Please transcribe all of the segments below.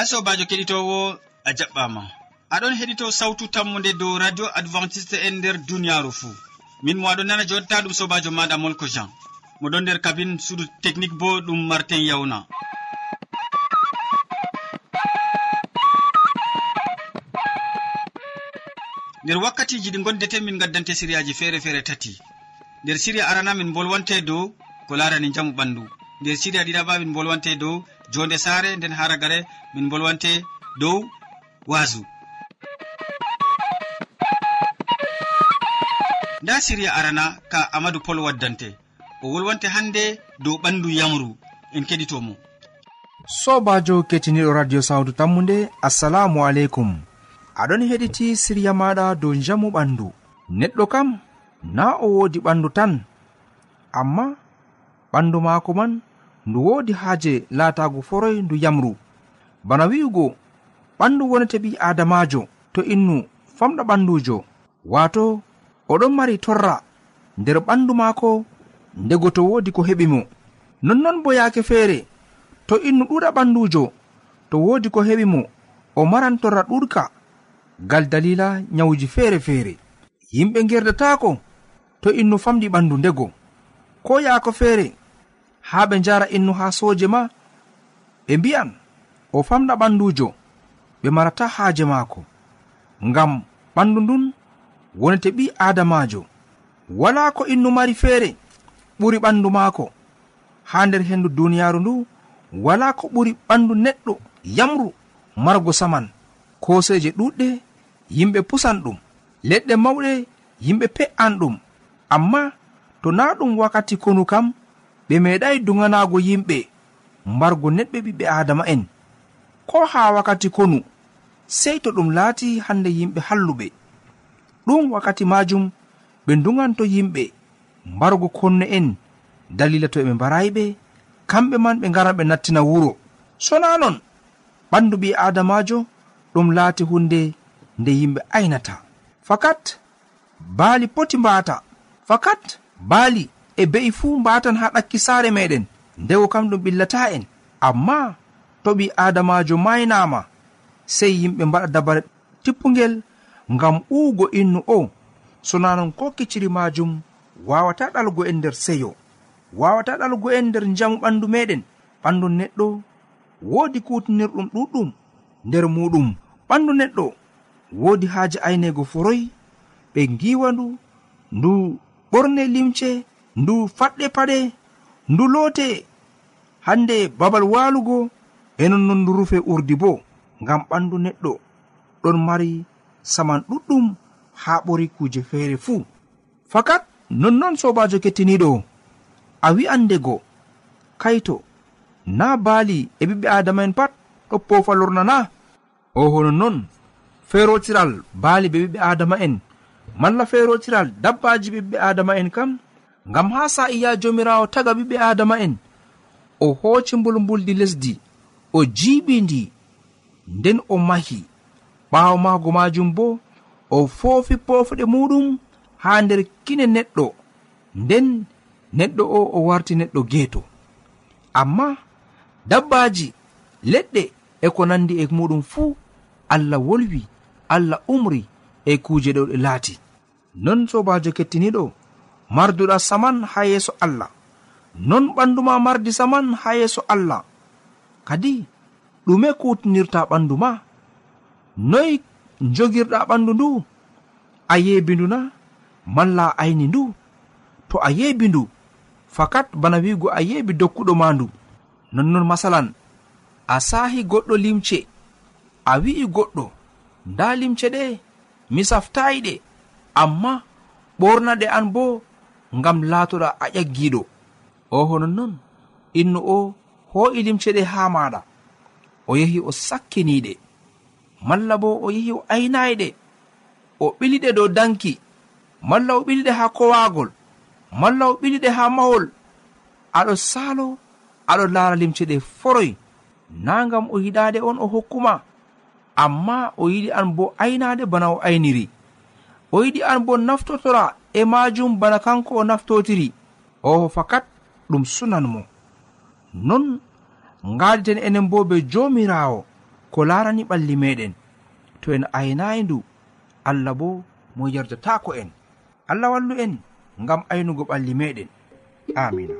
ya sobajo keɗitowo a jaɓɓama. Aɗon heɗito sawtu tammude dow radio adventiste en nder duniyaru fuu. Min mo aɗon nana jotta ɗum sobajo maɗa molko jean. Moɗon nder kabine suudu technique bo ɗum martin yawna. Nder wakkatiji ɗi gondete min gaddante siriyaji feere feere tati. Nder siriya arana min bolwante dow ko larani jamu ɓandu nder siriya ɗiɗaɓa min bolwante dow jonde saare nden haragare min bolwante dow wasu nda siriya arana ka amadou pol waddante. O wolwante hande dow ɓandu yamru en keɗitomo. Sobajo kettiniɗo radio sawdu tammu nde assalamu aleykum. Aɗon heɗiti siriya maɗa dow jamu ɓandu neɗɗo kam na o wodi ɓandu tan. Amma ɓandu maako man ndu woodi haaje laatago foroy ndu yamru. Bana wi'ugo ɓandu wonete ɓi adamajo to innu famɗa ɓandujo waato oɗon mari torra nder ɓandu maako ndego to woodi ko heɓi mo. Nonnon bo yaake feere to innu ɗuɗa ɓandujo to woodi ko heɓi mo. O maran torra ɗuɗka ngal dalila nyawuji feere feere yimɓe gerdataako to innu famɗi ɓandu ndego. Ko yaako feere ha ɓe njara innu ha soje ma ɓe mbi'an o famɗa ɓandujo ɓe marata haaje maako. Ngam ɓandu ndun wonete ɓi adamajo wala ko innu mari feere ɓuri ɓandu maako. Ha nder hendu duniyaaru ndu wala ko ɓuri ɓandu neɗɗo yamru margo saman. Koseje ɗuɗɗe yimɓe pusan ɗum. Leɗɗe mawɗe yimɓe pe'an ɗum. Amma to na ɗum wakkati konu kam ɓe meeɗayi duganago yimɓe mbargo neɗɓe ɓiɓɓe adama'en ko haa wakkati konu sey to ɗum laati hande yimɓe halluɓe. Ɗum wakkati majum ɓe duganto yimɓe mbargo konno en dalila to eɓe mbarayiɓe kamɓe man ɓe ngaran ɓe nattina wuro. Sona non ɓandu ɓi adamajo ɗum laati hunde nde yimɓe aynata. Fakat baali poti mbata fakat baali e be'i fuu mbatan ha ɗakki saare meɗen. Ndego kam ɗum ɓillata en. Amma to ɓi adamajo maynama sey yimɓe mbaɗa dabare tippugel ngam uugo innu o. Sonanon ko kiciri majum wawata ɗalgo en nder seyo. Wawata ɗalgo en nder njamu ɓandu meɗen. Ɓandu neɗɗo woodi kutinirɗum ɗuɗɗum nder muɗum ɓandu neɗɗo woodi haaji aynego foroy ɓe ngiwandu ndu ɓorne limce ndu faɗɗe paɗe ndu loote. Hande babal waalugo e nonnon ndu rufe urdi bo ngam ɓandu neɗɗo. Ɗon mari saman ɗuɗɗum haa ɓori kuuje feere fuu. Fakat nonnon sobajo kettiniɗo a wi'andego kaito na baali e ɓiɓɓe adama'en pat ɗo poofa lornana oho nonnon feerotiral baali be ɓiɓɓe adama'en malla feerotiral dabbaji ɓiɓɓe adama'en kam ngam ha sa'iya jomirawo taga ɓiɓɓe adama'en o hooci mbulmbuldi lesdi o jiiɓi ndi nden o mahi. Ɓaawo maago majum bo o foofi poofuɗe muɗum haa nder kine neɗɗo nden neɗɗo o o warti neɗɗo geeto. Amma dabbaji leɗɗe e ko nandi e muɗum fuu allah wolwi allah umri e kuuje ɗo ɗe laati. Non sobajo kettiniɗo marduɗa saman ha yeeso allah. Non ɓanduma mardi saman ha yeeso allah. Kadi ɗume kutinirta ɓandu ma. Noyi jogirɗa ɓandu ndu? A yebindu na? Malla a ayni ndu? To a yebi ndu? Fakat bana wigo a yebi dokkuɗo ma ndu. Nonnon masalan a sahi goɗɗo limce. A wi'i goɗɗo. Nda limce ɗe mi saftayi ɗe. Amma ɓorna ɗe an bo ngam laatoɗa a ƴaggiɗo o honon innu o ho'i limce ɗe haa maɗa o yehi o sakkiniɗe malla bo o yehi o aynayiɗe o ɓiliɗe dow danki. Malla o ɓiliɗe haa kowagol malla o ɓiliɗe haa mahol. Aɗo saalo aɗo laara limce ɗe foroy. Na ngam o yiɗaade on o hokkuma. Amma o yiɗi an bo aynade bana o ayniri. O yiɗi an bo naftotora. e majum bana kanko o naftotiri. O fakat ɗum sunan mo. Non gaditen enen bo be jomirawo ko larani ɓalli meɗen. To en aynayi ndu allah bo mo yardatako en. Allah wallu en ngam aynugo ɓalli meɗen. Amina.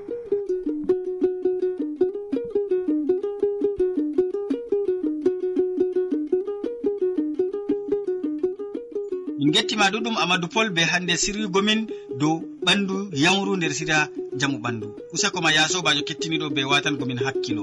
min gettima ɗuɗum amadou pol be hande sirwigo min dow ɓandu yamru nder sira jamu ɓandu. Useko ma yasobajo kettiniɗo be watangomin hakkilo.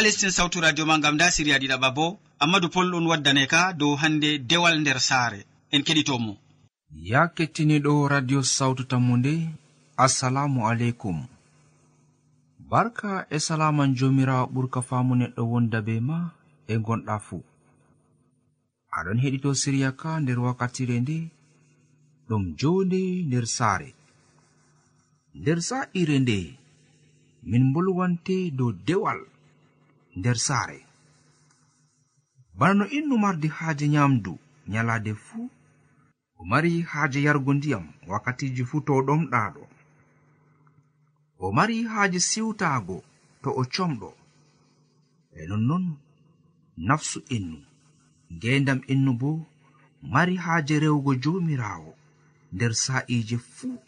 ta lestin sawtu radio ma gam nda siriya ɗiɗaɓa bo ammadu pol ɗon waddane ka dow hande dewal nder saare. En keɗitomo ya kettiniɗo radio sawtu tammu nde assalamu aleykum. Barka e salaman jomirawo ɓurka faamu neɗɗo wonda be ma e gonɗa fuu aɗon heɗito siriya ka nder wakkatire nde ɗum jonde nder saare. Nder sa'ire nde min bolwante dow dewal. nder saare. Bana no innu mardi haaje nyaamdu nyalaade fuu o mari haaje yargo ndiyam wakkatiji fuu to o ɗomɗaaɗo. O mari haaje siwtaago to o comɗo. E nonnon nafsu innu ngendam innu bo mari haaje rewugo joomiraawo nder sa'iije fuu.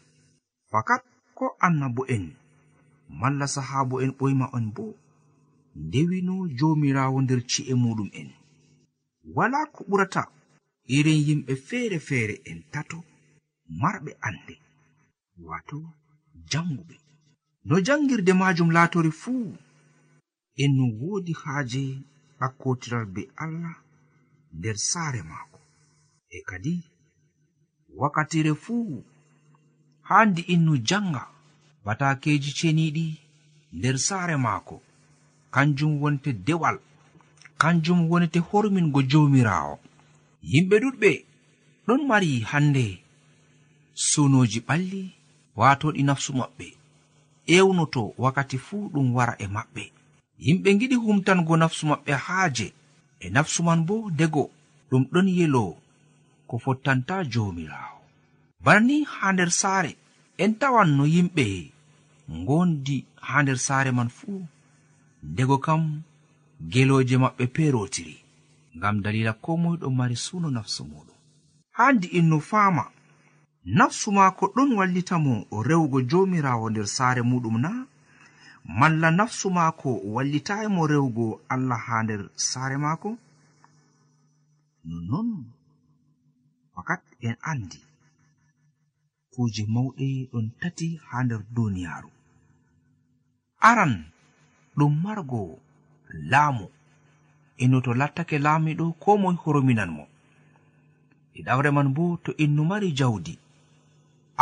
Fakat ko annabo'en malla sahaabo'en ɓoyma on boo. ndewino jomirawo nder ci'e muɗum en. Wala ko ɓurata irin yimɓe feere feere en tato marɓe ande wato janguɓe no jangirde majum latori fuu en no woodi haaje hakkotiral be allah nder saare maako. E kadi wakkatire fuu haandi innu janga batakeji ceniɗi nder saare maako. kanjum wonte dewal kanjum wonte hormingo jomirawo yimɓe ɗuɗɓe ɗon mari hande sunoji ɓalli watoɗi nafsu maɓɓe ewnoto wakkati fuu ɗum wara e maɓɓe. Yimɓe giɗi humtango nafsu maɓɓe haaje e nafsu man bo dego ɗum ɗon yelo ko fottanta jomirawo bana ni haa nder saare en tawan no yimɓe ngondi ha nder saare man fuu ndego kam geloje maɓɓe perotiri ngam dalila ko moy ɗon mari suno nafsu muɗum. Handi innu faama nafsu maako ɗon wallita mo rewugo jomirawo nder saare muɗum na? Malla nafsu maako wallitayi mo rewugo allah haa nder saare maako? Nonnon wakat en andi kuuje mawɗe ɗon tati haa nder duniyaaru aran ɗum margo laamu. Innu to lattake laamiɗo ko moy horominan mo. E Ɗiɗawre man bo to innu mari jawdi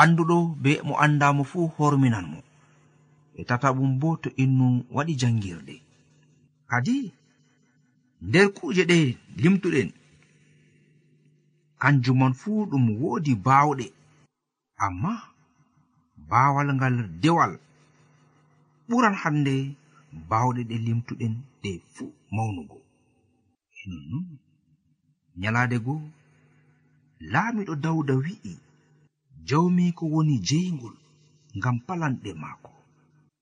anduɗo be mo andamo fuu horminan mo. E tataɓum bo to innu waɗi jangirde. Kadi nder kuuje ɗe limtuɗen kanjum man fuu ɗum woodi baawɗe. Amma baawal ngal dewal ɓuran hannde bawɗe ɗe limtuɗen ɗe fuu mawnugo. E nonnon nyalaade goo laamiɗo dawda wi'i. Jawmiiko woni jeyngol ngam palanɗe maako.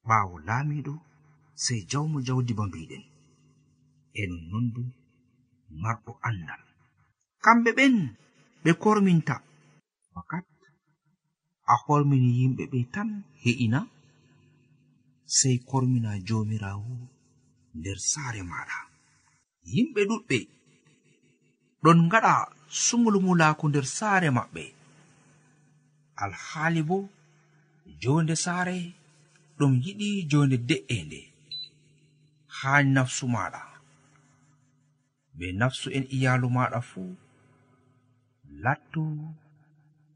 Ɓaawo laamiɗo sey jawmo jawdi ba mbiɗen e nonnon bo marɗo anndal kamɓe ɓen ɓe korminta. Fakat a hormini yimɓe ɓe tan he'ina sey kormina jomirawo nder saare maɗa. Yimɓe ɗuɗɓe ɗon ngaɗa sumulmulaku nder saare maɓɓe. Alhaali bo jonde saare ɗum yiɗi jonde de'ende haa nafsu maɗa. Be nafsu en iyalu maɗa fuu lattu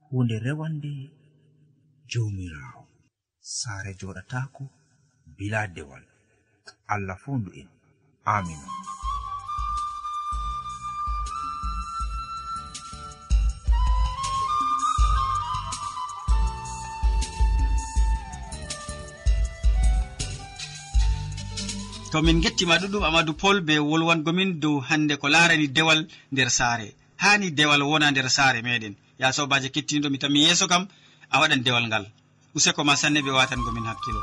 hunde rewande jomirawo. Saare joɗatako bila dewal. Allah fondu en amina to min gettima ɗuɗum amadou pol be wolwangomin dow hande ko larani dewal nder saare. Hani dewal wona nder saare meɗen ya sobaji kettiniɗo mi tami yeeso kam a waɗan dewal ngal. Useko ma sanne ɓe watangomin hakkilo.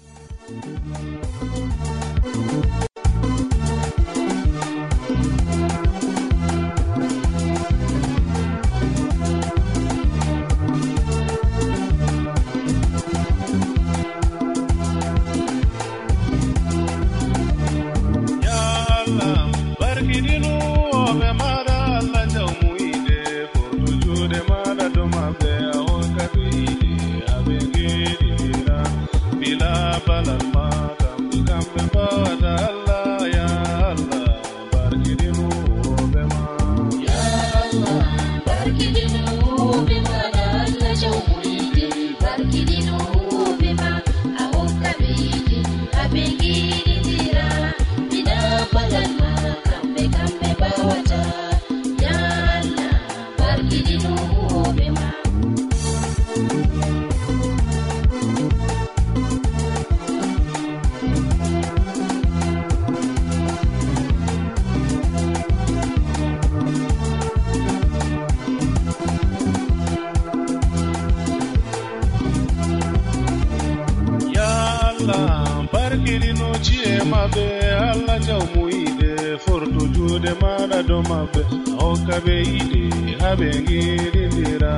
maɓɓe hokka ɓe yiɗe haɓe giɗindira.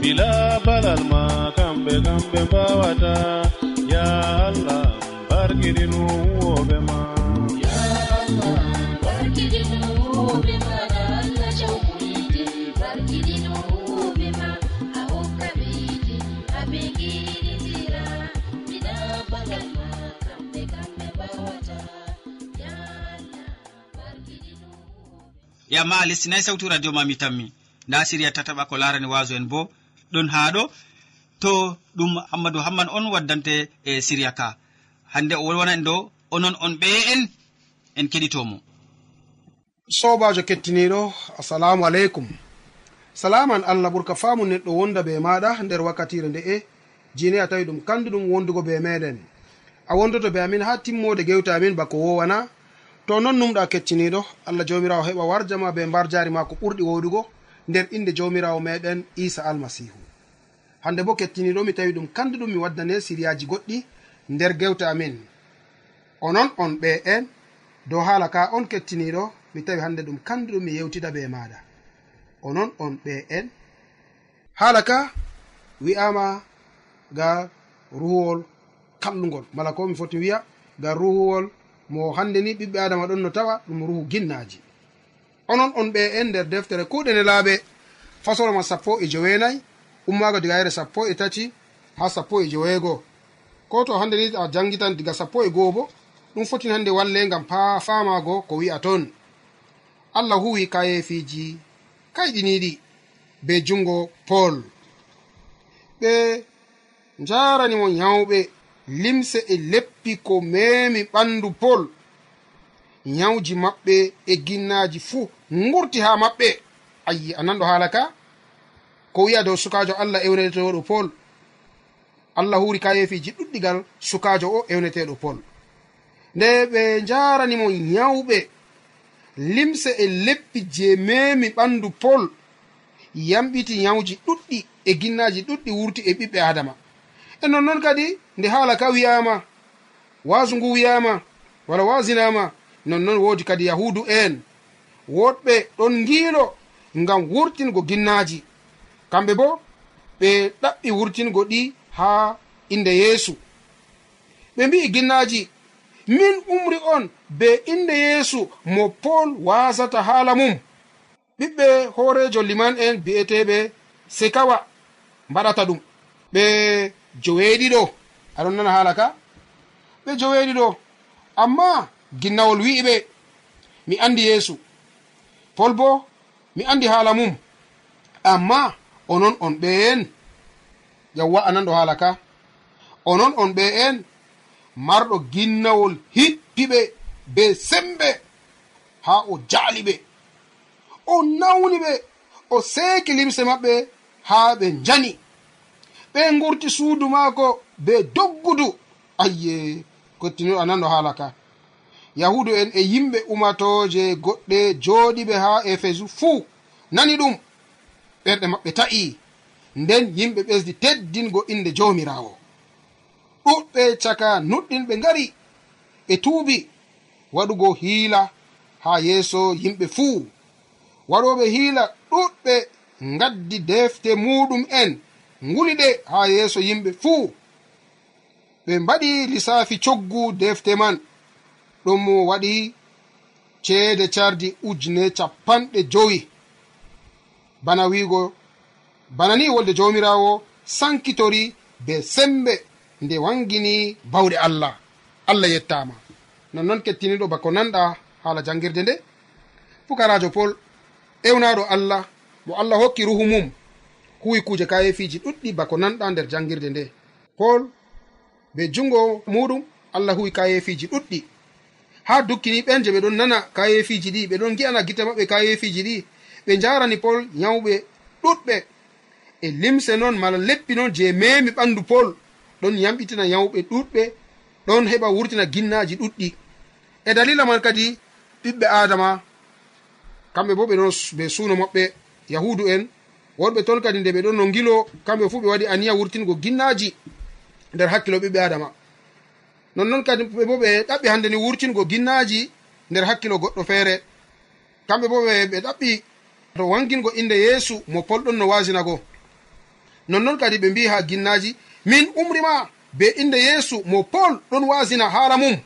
Bila balal ma kamɓe kamɓe mbawata. Ya allah barkiɗinu yamma a lestinayi sawtu radio ma mi tammi. Nda siriya tataɓa ko larani waso en bo. Ɗon ha ɗo. To ɗum hammadou hamman on waddante e siriya ka. Hande o wolwana en ɗo onon on ɓe en en keɗitomo. Sobajo kettiniɗo assalamu aleykum. Salaman allah ɓurka famu neɗɗo wonda be maɗa nder wakkatire nde'e jini a tawi ɗum kandu ɗum wondugo be meɗen. A wondoto be amin ha timmode gewte amin bako wowana. to non numɗa kecciniɗo allah jawmirawo heɓa warjama be mbar jari ma ko ɓurɗi woɗugo nder inde jawmirawo meɗen isa almasihu. Hande bo kettiniɗo mi tawi ɗum kandu ɗum mi waddane siriyaji goɗɗi nder gewte amin. Onon on ɓe en dow haala ka on kettiniɗo mi tawi hande ɗum kandu ɗum mi yewtida be maɗa. Onon on ɓe en. Haala ka wi'ama ga ruhuwol kallugol mala ko mi foti wiya ga ruhuwol mo hande ni ɓiɓɓe adama ɗon no tawa ɗum ruhu ginnaji onon on ɓe en nder deftere kuɗene laaɓe fasoloma sappo e joweenayi ummago diga yere sappo e tati ha sappo e joweego. Ko to hande ni a jangitan diga sappo e goo bo ɗum fotin hande walle gam pa famago ko wi'a toon. Allah huwi kayefiji kayɗiniɗi be jungo pol ɓe njaranimo nyawɓe limse e leppi ko memi ɓandu pol nyawji maɓɓe e ginnaji fuu ngurti ha maɓɓe. Ayi anan ɗo haala ka? Ko wiya dow sukajo allah ewneteɗo pol allah huri kayefiji ɗuɗɗigal sukajo o ewneteɗo pol nde ɓe jaranimo nyawɓe limse e leppi je memi ɓandu pol yamɓiti nyawji ɗuɗɗi e ginnaji ɗuɗɗi wurti e ɓiɓɓe adama e nonnoon kadi nde haala ka wiyama wasu ngu wiyama wala wasinama nonnoon woodi kadi yahudu en. Woɗɓe ɗon ngiilo ngam wurtingo ginnaaji. Kamɓe bo ɓe ɗaɓɓi wurtingo ɗi haa inde yeesu. Ɓe mbi'i ginnaaji min umri on be inde yeesu mo pol wasata haala mum. Ɓiɓɓe hoorejo liman en bi'eteɓe sekawa mbaɗata ɗum. Ɓe joweeɗiɗo aɗon nana haala ka? Ɓe joweeɗiɗo amma ginnawol wi'i ɓe. Mi andi yeesu. Pol bo mi andi haala mum. Amma onon on ɓe en yawwa ananɗo haala ka? Onon on ɓe en marɗo ginnawol hippiɓe be sembe. Ha o jaali ɓe. O nawni ɓe. O seeki limse maɓɓe ha ɓe njani. ɓe ngurti suudu maako be doggudu. Ayye kottinu anan no haala ka. Yahudu en e yimɓe umatoje goɗɗe jooɗiɓe ha efesu. Fuu nani ɗum? Ɓerɗe maɓɓe ta'i. Nden yimɓe ɓesdi teddingo inde jawmirawo ɗuɗɓe caka nuɗɗinɓe ngari ɓe tuubi. Waɗugo hiila ha yeeso yimɓe fuu. Waɗoɓe hiila ɗuɗɓe ngaddi defte muɗum en. nguliɗe ha yeeso yimɓe fuu. Ɓe mbaɗi lissafi coggu defte man. Ɗum waɗi ceede cardi ujune capanɗe jowi. Bana wiigo bana ni wolde jawmirawo sankitori be sembe nde wangini bawɗe allah. Allah yettama nonnoon kettiniɗo bako nanɗa haala jangirde nde. Pukarajo pol ewnaɗo allah mo allah hokki ruhu mum. huwi kuje kayefiji ɗuɗɗi bako nanɗa nder jangirde nde. Pol be jungo muɗum allah huwi kayefiji ɗuɗɗi. Ha dukkini ɓen je ɓe ɗon nana kayefiji ɗi ɓe ɗon gi'ana gite maɓɓe kayefiji ɗi. Ɓe jarani pol nyawɓe ɗuɗɓe. E limse noon mala leppi noon je memi ɓandu pol ɗon yamɓitina yawɓe ɗuɗɓe ɗon heɓa wurtina ginnaji ɗuɗɗi. E dalila man kadi ɓiɓɓe adama kamɓe bo ɓe ɗon be suuno maɓɓe yahudu en worɓe ton kadi nde ɓe ɗon no gilo kamɓe fuu ɓe waɗi aniya wurtingo ginnaji nder hakkilo ɓiɓɓe adama nonnoon kadi ɓe bo ɓe ɗaɓɓi hannde ni wurtingo ginnaji nder hakkilo goɗɗo feere. Kamɓe bo ɓe ɗaɓɓi to wangingo inde yeesu mo polɗon no wasinago nonnoon kadi ɓe mbi ha ginnaji min umrima be inde yeesu mo pol ɗon wasina haala mum.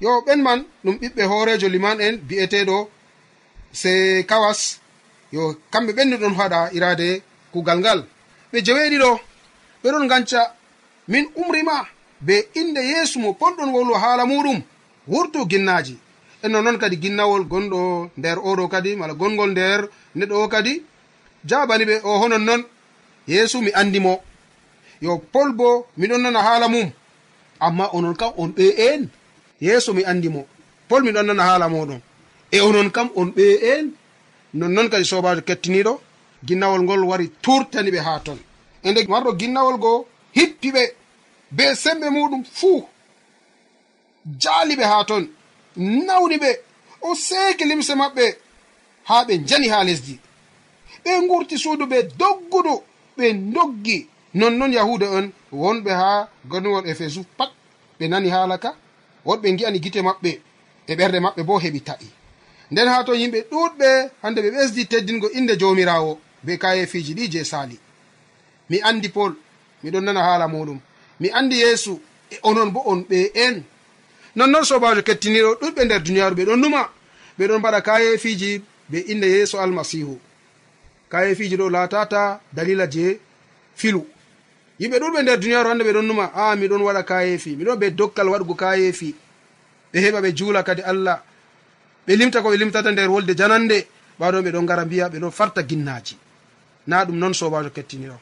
Yo ɓen man ɗum ɓiɓɓe hoorejo liman en bi'eteɗo se kawas yo kamɓe ɓenni ɗon haɗa irade kugal ngal. Ɓe jeweɗiɗo ɓeɗon ganca min umrima be inde yeesu mo polɗon wolwo haala muɗum wurtu ginnaji en nonnoon kadi ginnawol gonɗo nder oɗo kadi mala gongol nder neɗɗo o kadi. Jabani ɓe o honon noon yeesu mi andimo yo pol bo miɗon nana haala mum. Amma onon kam on ɓe en yeeso mi andimo pol miɗon nana haala moɗon. E onon kam on ɓe en nonnoon kadi sobajo kettiniɗo ginnawol ngol wari turtani ɓe ha ton. E nde warɗo ginnawol goo hippi ɓe be semɓe muɗum fuu jaali ɓe ha ton nawni ɓe o seeki limse maɓɓe ha ɓe njani ha lesdi. Ɓe ngurti suudu ɓe doggudu ɓe doggi nonnoon yahuda on wonɓe ha ganuwol éphésus pat ɓe nani haala ka wonɓe gi'ani gite maɓɓe e ɓerde maɓɓe bo heɓi ta'i. nden ha to yimɓe ɗuɗɓe hande ɓe ɓesdi teddingo inde jomirawo be kayefiji ɗi je sali mi andi pol miɗon nana haala muɗum mi andi yeesu e onon bo on ɓe en. Nonnon sobajo kettiniɗo ɗuɗɓe nder duniyaru ɓe ɗon numa. Ɓe ɗon mbaɗa kayefiji be inde yeeso almasihu kayefiji ɗo latata dalila je filu. Yimɓe ɗuɗɓe nder duniyaru hande ɓe ɗon numa. A miɗon waɗa kayefi miɗon ɓe dokkal waɗugo kayefi ɓe heɓa ɓe juula kadi allah. ɓe limta ko ɓe limtata nder wolde janande ɓaɗon ɓe ɗon gara mbiya ɓe ɗon farta ginnaji na ɗum noon sobajo kettiniɗo.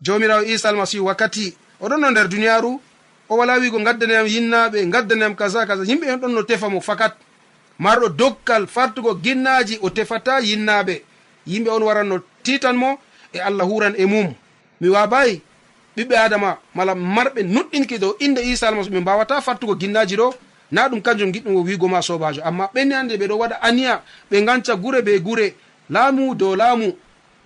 Jomirawo isa almasihu wakkati oɗon no nder duniyaru o wala wigo gaddaniyam yinnaɓe gaddaniyam kaza kaza. Yimɓe en ɗon no tefa mo fakat. Marɗo dokkal fartugo ginnaji o tefata yinnaɓe yimɓe on waran no titan mo e allah huran e mum. Mi wabayi ɓiɓɓe adama mala marɓe nuɗɗinki dow inde isa almasihu ɓe mbawata fartugo ginnaji ɗo na ɗum kanjum giɗɗum o wigo ma sobajo. Amma ɓenni hande ɓeɗo waɗa aniya ɓe ganca gure be gure. Laamu dow laamu.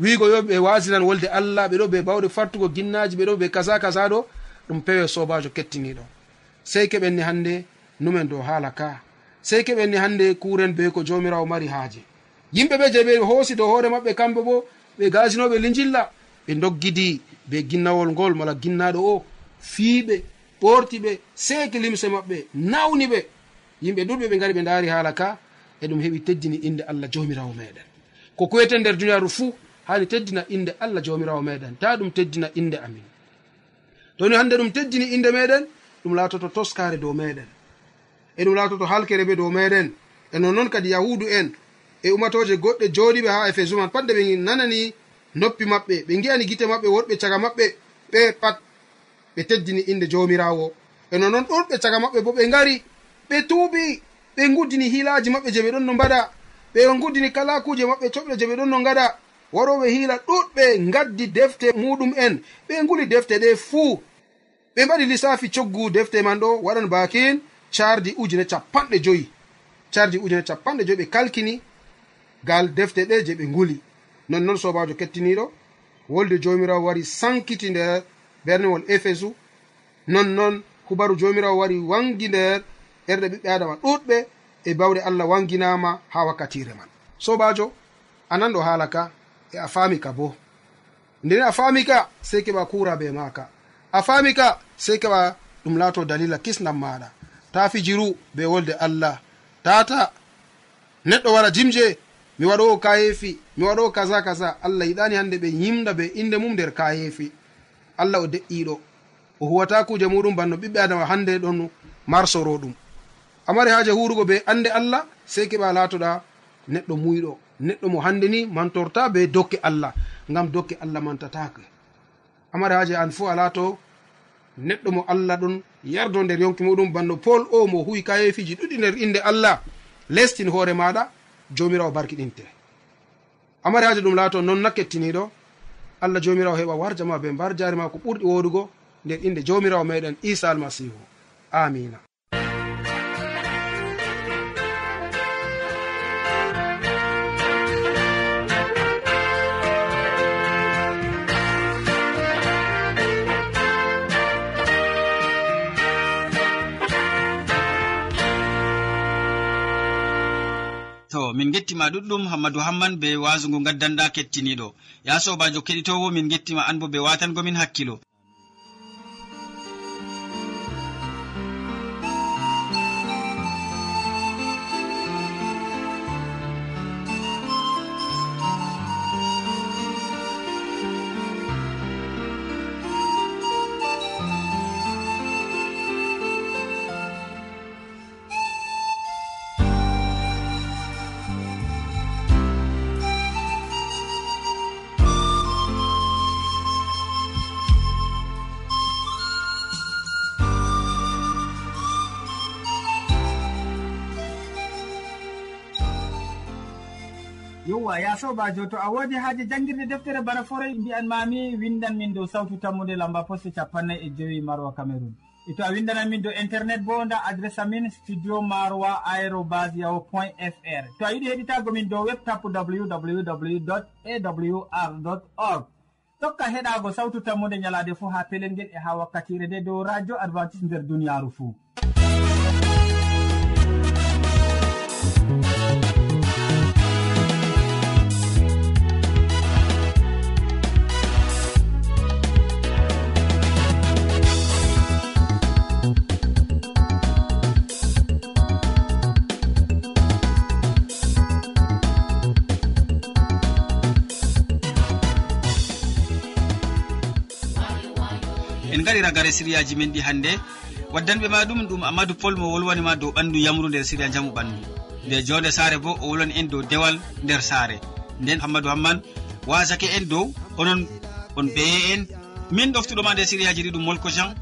Wigo yo ɓe wasinan wolde allah ɓeɗo ɓe bawɗe fartugo ginnaji ɓeɗo ɓe kaza kaza ɗo. Ɗum pewe sobajo kettiniɗo sey keɓenni hande numen dow haala ka. Sey keɓenni hande kuren be ko jomirawo mari haaje. Yimɓe ɓe je ɓe hoosi dow hoore maɓɓe kamɓe bo ɓe gasinoɓe lijilla ɓe doggidi be ginnawol ngol mala ginnaɗo o. Fiiɓe ɓorti ɓe seeki limse maɓɓe nawni ɓe. Yimɓe ɗuɗɓe ɓe gari ɓe daari haala ka e ɗum heɓi teddini inde allah jomirawo meɗen ko kuwete nder duniyaru fuu hani teddina inde allah jomirawo meɗen ta ɗum teddina inde amin. Toni hande ɗum teddini inde meɗen ɗum laatoto toskare dow meɗen e ɗum laatoto halkere ɓe dow meɗen e nonnoon kadi yahudu en e umatoje goɗɗe joɗiɓe ha efesu man patde ɓe nanani noppi maɓɓe ɓe ngiyani gite maɓɓe worɓe caga maɓɓe ɓe pat ɓe teddini inde jomirawo e nonoon ɗuɗɓe caga maɓɓe bo ɓe ngari ɓe tuuɓi ɓe guddini hiilaji maɓɓe je ɓe ɗon no mbaɗa ɓe guddini kala kuje maɓɓe coɓɗe je ɓe ɗon no gaɗa waroɓe hiila ɗuɗɓe gaddi defte muɗum en ɓe nguli defte ɗe fuu. Ɓe mbaɗi lissafi coggu defte man ɗo waɗan bakin cardi ujune capanɗe joyi. Cardi ujune capanɗe joyi ɓe kalkini gal defte ɗe je ɓe nguli. Nonnoon sobajo kettiniɗo wolde jomirawo wari sankiti nder bernewol éphésus nonnoon hubaru jomirawo wari wangi nder ɓerɗe ɓiɓɓe adama ɗuɗɓe e bawɗe allah wanginama ha wakkatire man. Sobajo a nanɗo haala ka e a faami ka bo. Nden a faami ka sey keɓa kura be maka a faami ka sey keɓa ɗum laato dalila kisnam maɗa ta fijiru be wolde allah. Tata neɗɗo wara jimje mi waɗowo kayefi mi waɗowo kaza kaza. Allah yiɗani hande ɓe yimda be inde mum nder kayefi allah o de'iɗo o huwata kuje muɗum banno ɓiɓɓe adama hande ɗon marsoro ɗum. Amari haaje hurugo be ande allah sey keɓa latoɗa neɗɗo muyɗo. Neɗɗo mo hande ni mantorta be dokke allah ngam dokke allah mantatake. Amari haaje an fuu a laato neɗɗo mo allah ɗon yardo nder yonki muɗum banno pol o mo huwi kayefiji ɗuɗi nder inde allah lestin hoore maɗa jomirawo barkiɗinte amari haaje ɗum laato non na kettiniɗo allah jomirawo heɓa warja ma be mbar jari ma ko ɓurɗi wodugo nder inde jomirawo meɗen isa almasihu. Amina. keɗitowo min gettima ɗuɗɗum hammadou hamman be wasungu gaddanɗa kettiniɗo. Ya sobajo keɗitowo min gettima an bo be watangomin hakkilo. yowwa ya sobajo to a wodi haaji jangguirde deftere bana forey mbiyan mami windan min dow sawtu tammude lamba poste capannay e joyi maroa cameron e to a windanan min dow internet bo nda adresse amin studio maroa aérobas yaho point fr to a yiɗi heɗitago min dow web tapp www awr org. Tokka heɗago sawtu tammude ñalade fo ha pelel ngel e ha wakkatire nde dow radio advantice nder duniyaru fou lari ragare siriyaji men ɗi hannde. Waddanɓe ma ɗum ɗum amadou pol mo wolwanima dow ɓandu yamru nder siriya jamu ɓandu. Nde jonde saare bo o wolwani en dow dewal nder saare. Nden hammadou hamman wasake en dow onon on ɓeye en. Min ɗoftuɗoma nde sériyaji ɗi ɗum molko jean.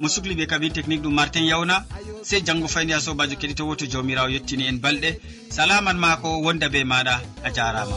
Mo sukli ɓe kabine technique ɗum martin yawna. Sey janggo fayni a sobajo keɗitowo to jawmirawo yettini en balɗe. Salaman ma ko wonda be maɗa a jarama.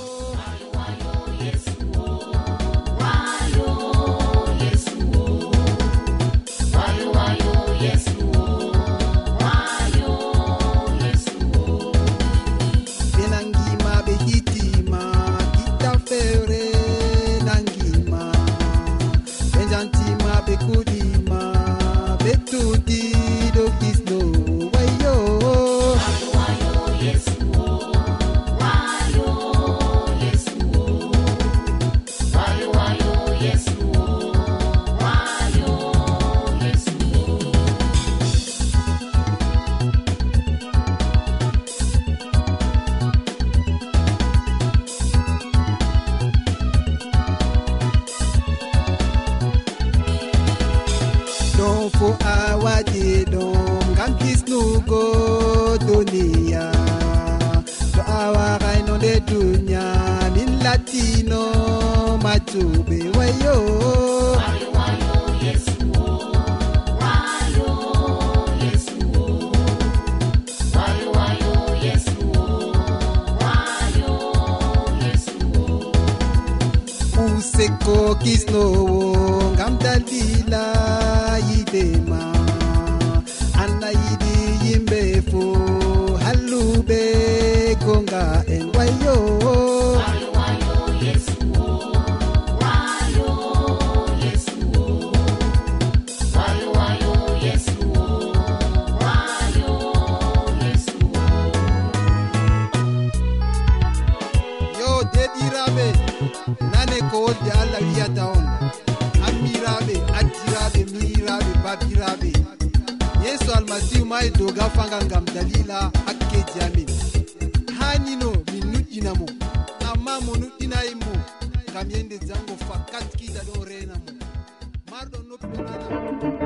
sekko kisnowo ngam dalila yidema anna allah yiɗi yimɓe fo halluɓe gonga en wayo. almasihu ma e doga ngam dalila hakkeji amin. Hanino min nuɗɗinamo amma mo nuɗɗinayi mo ngam yende jango fakkat kiita ɗon renamo marɗo noppi ɗo nana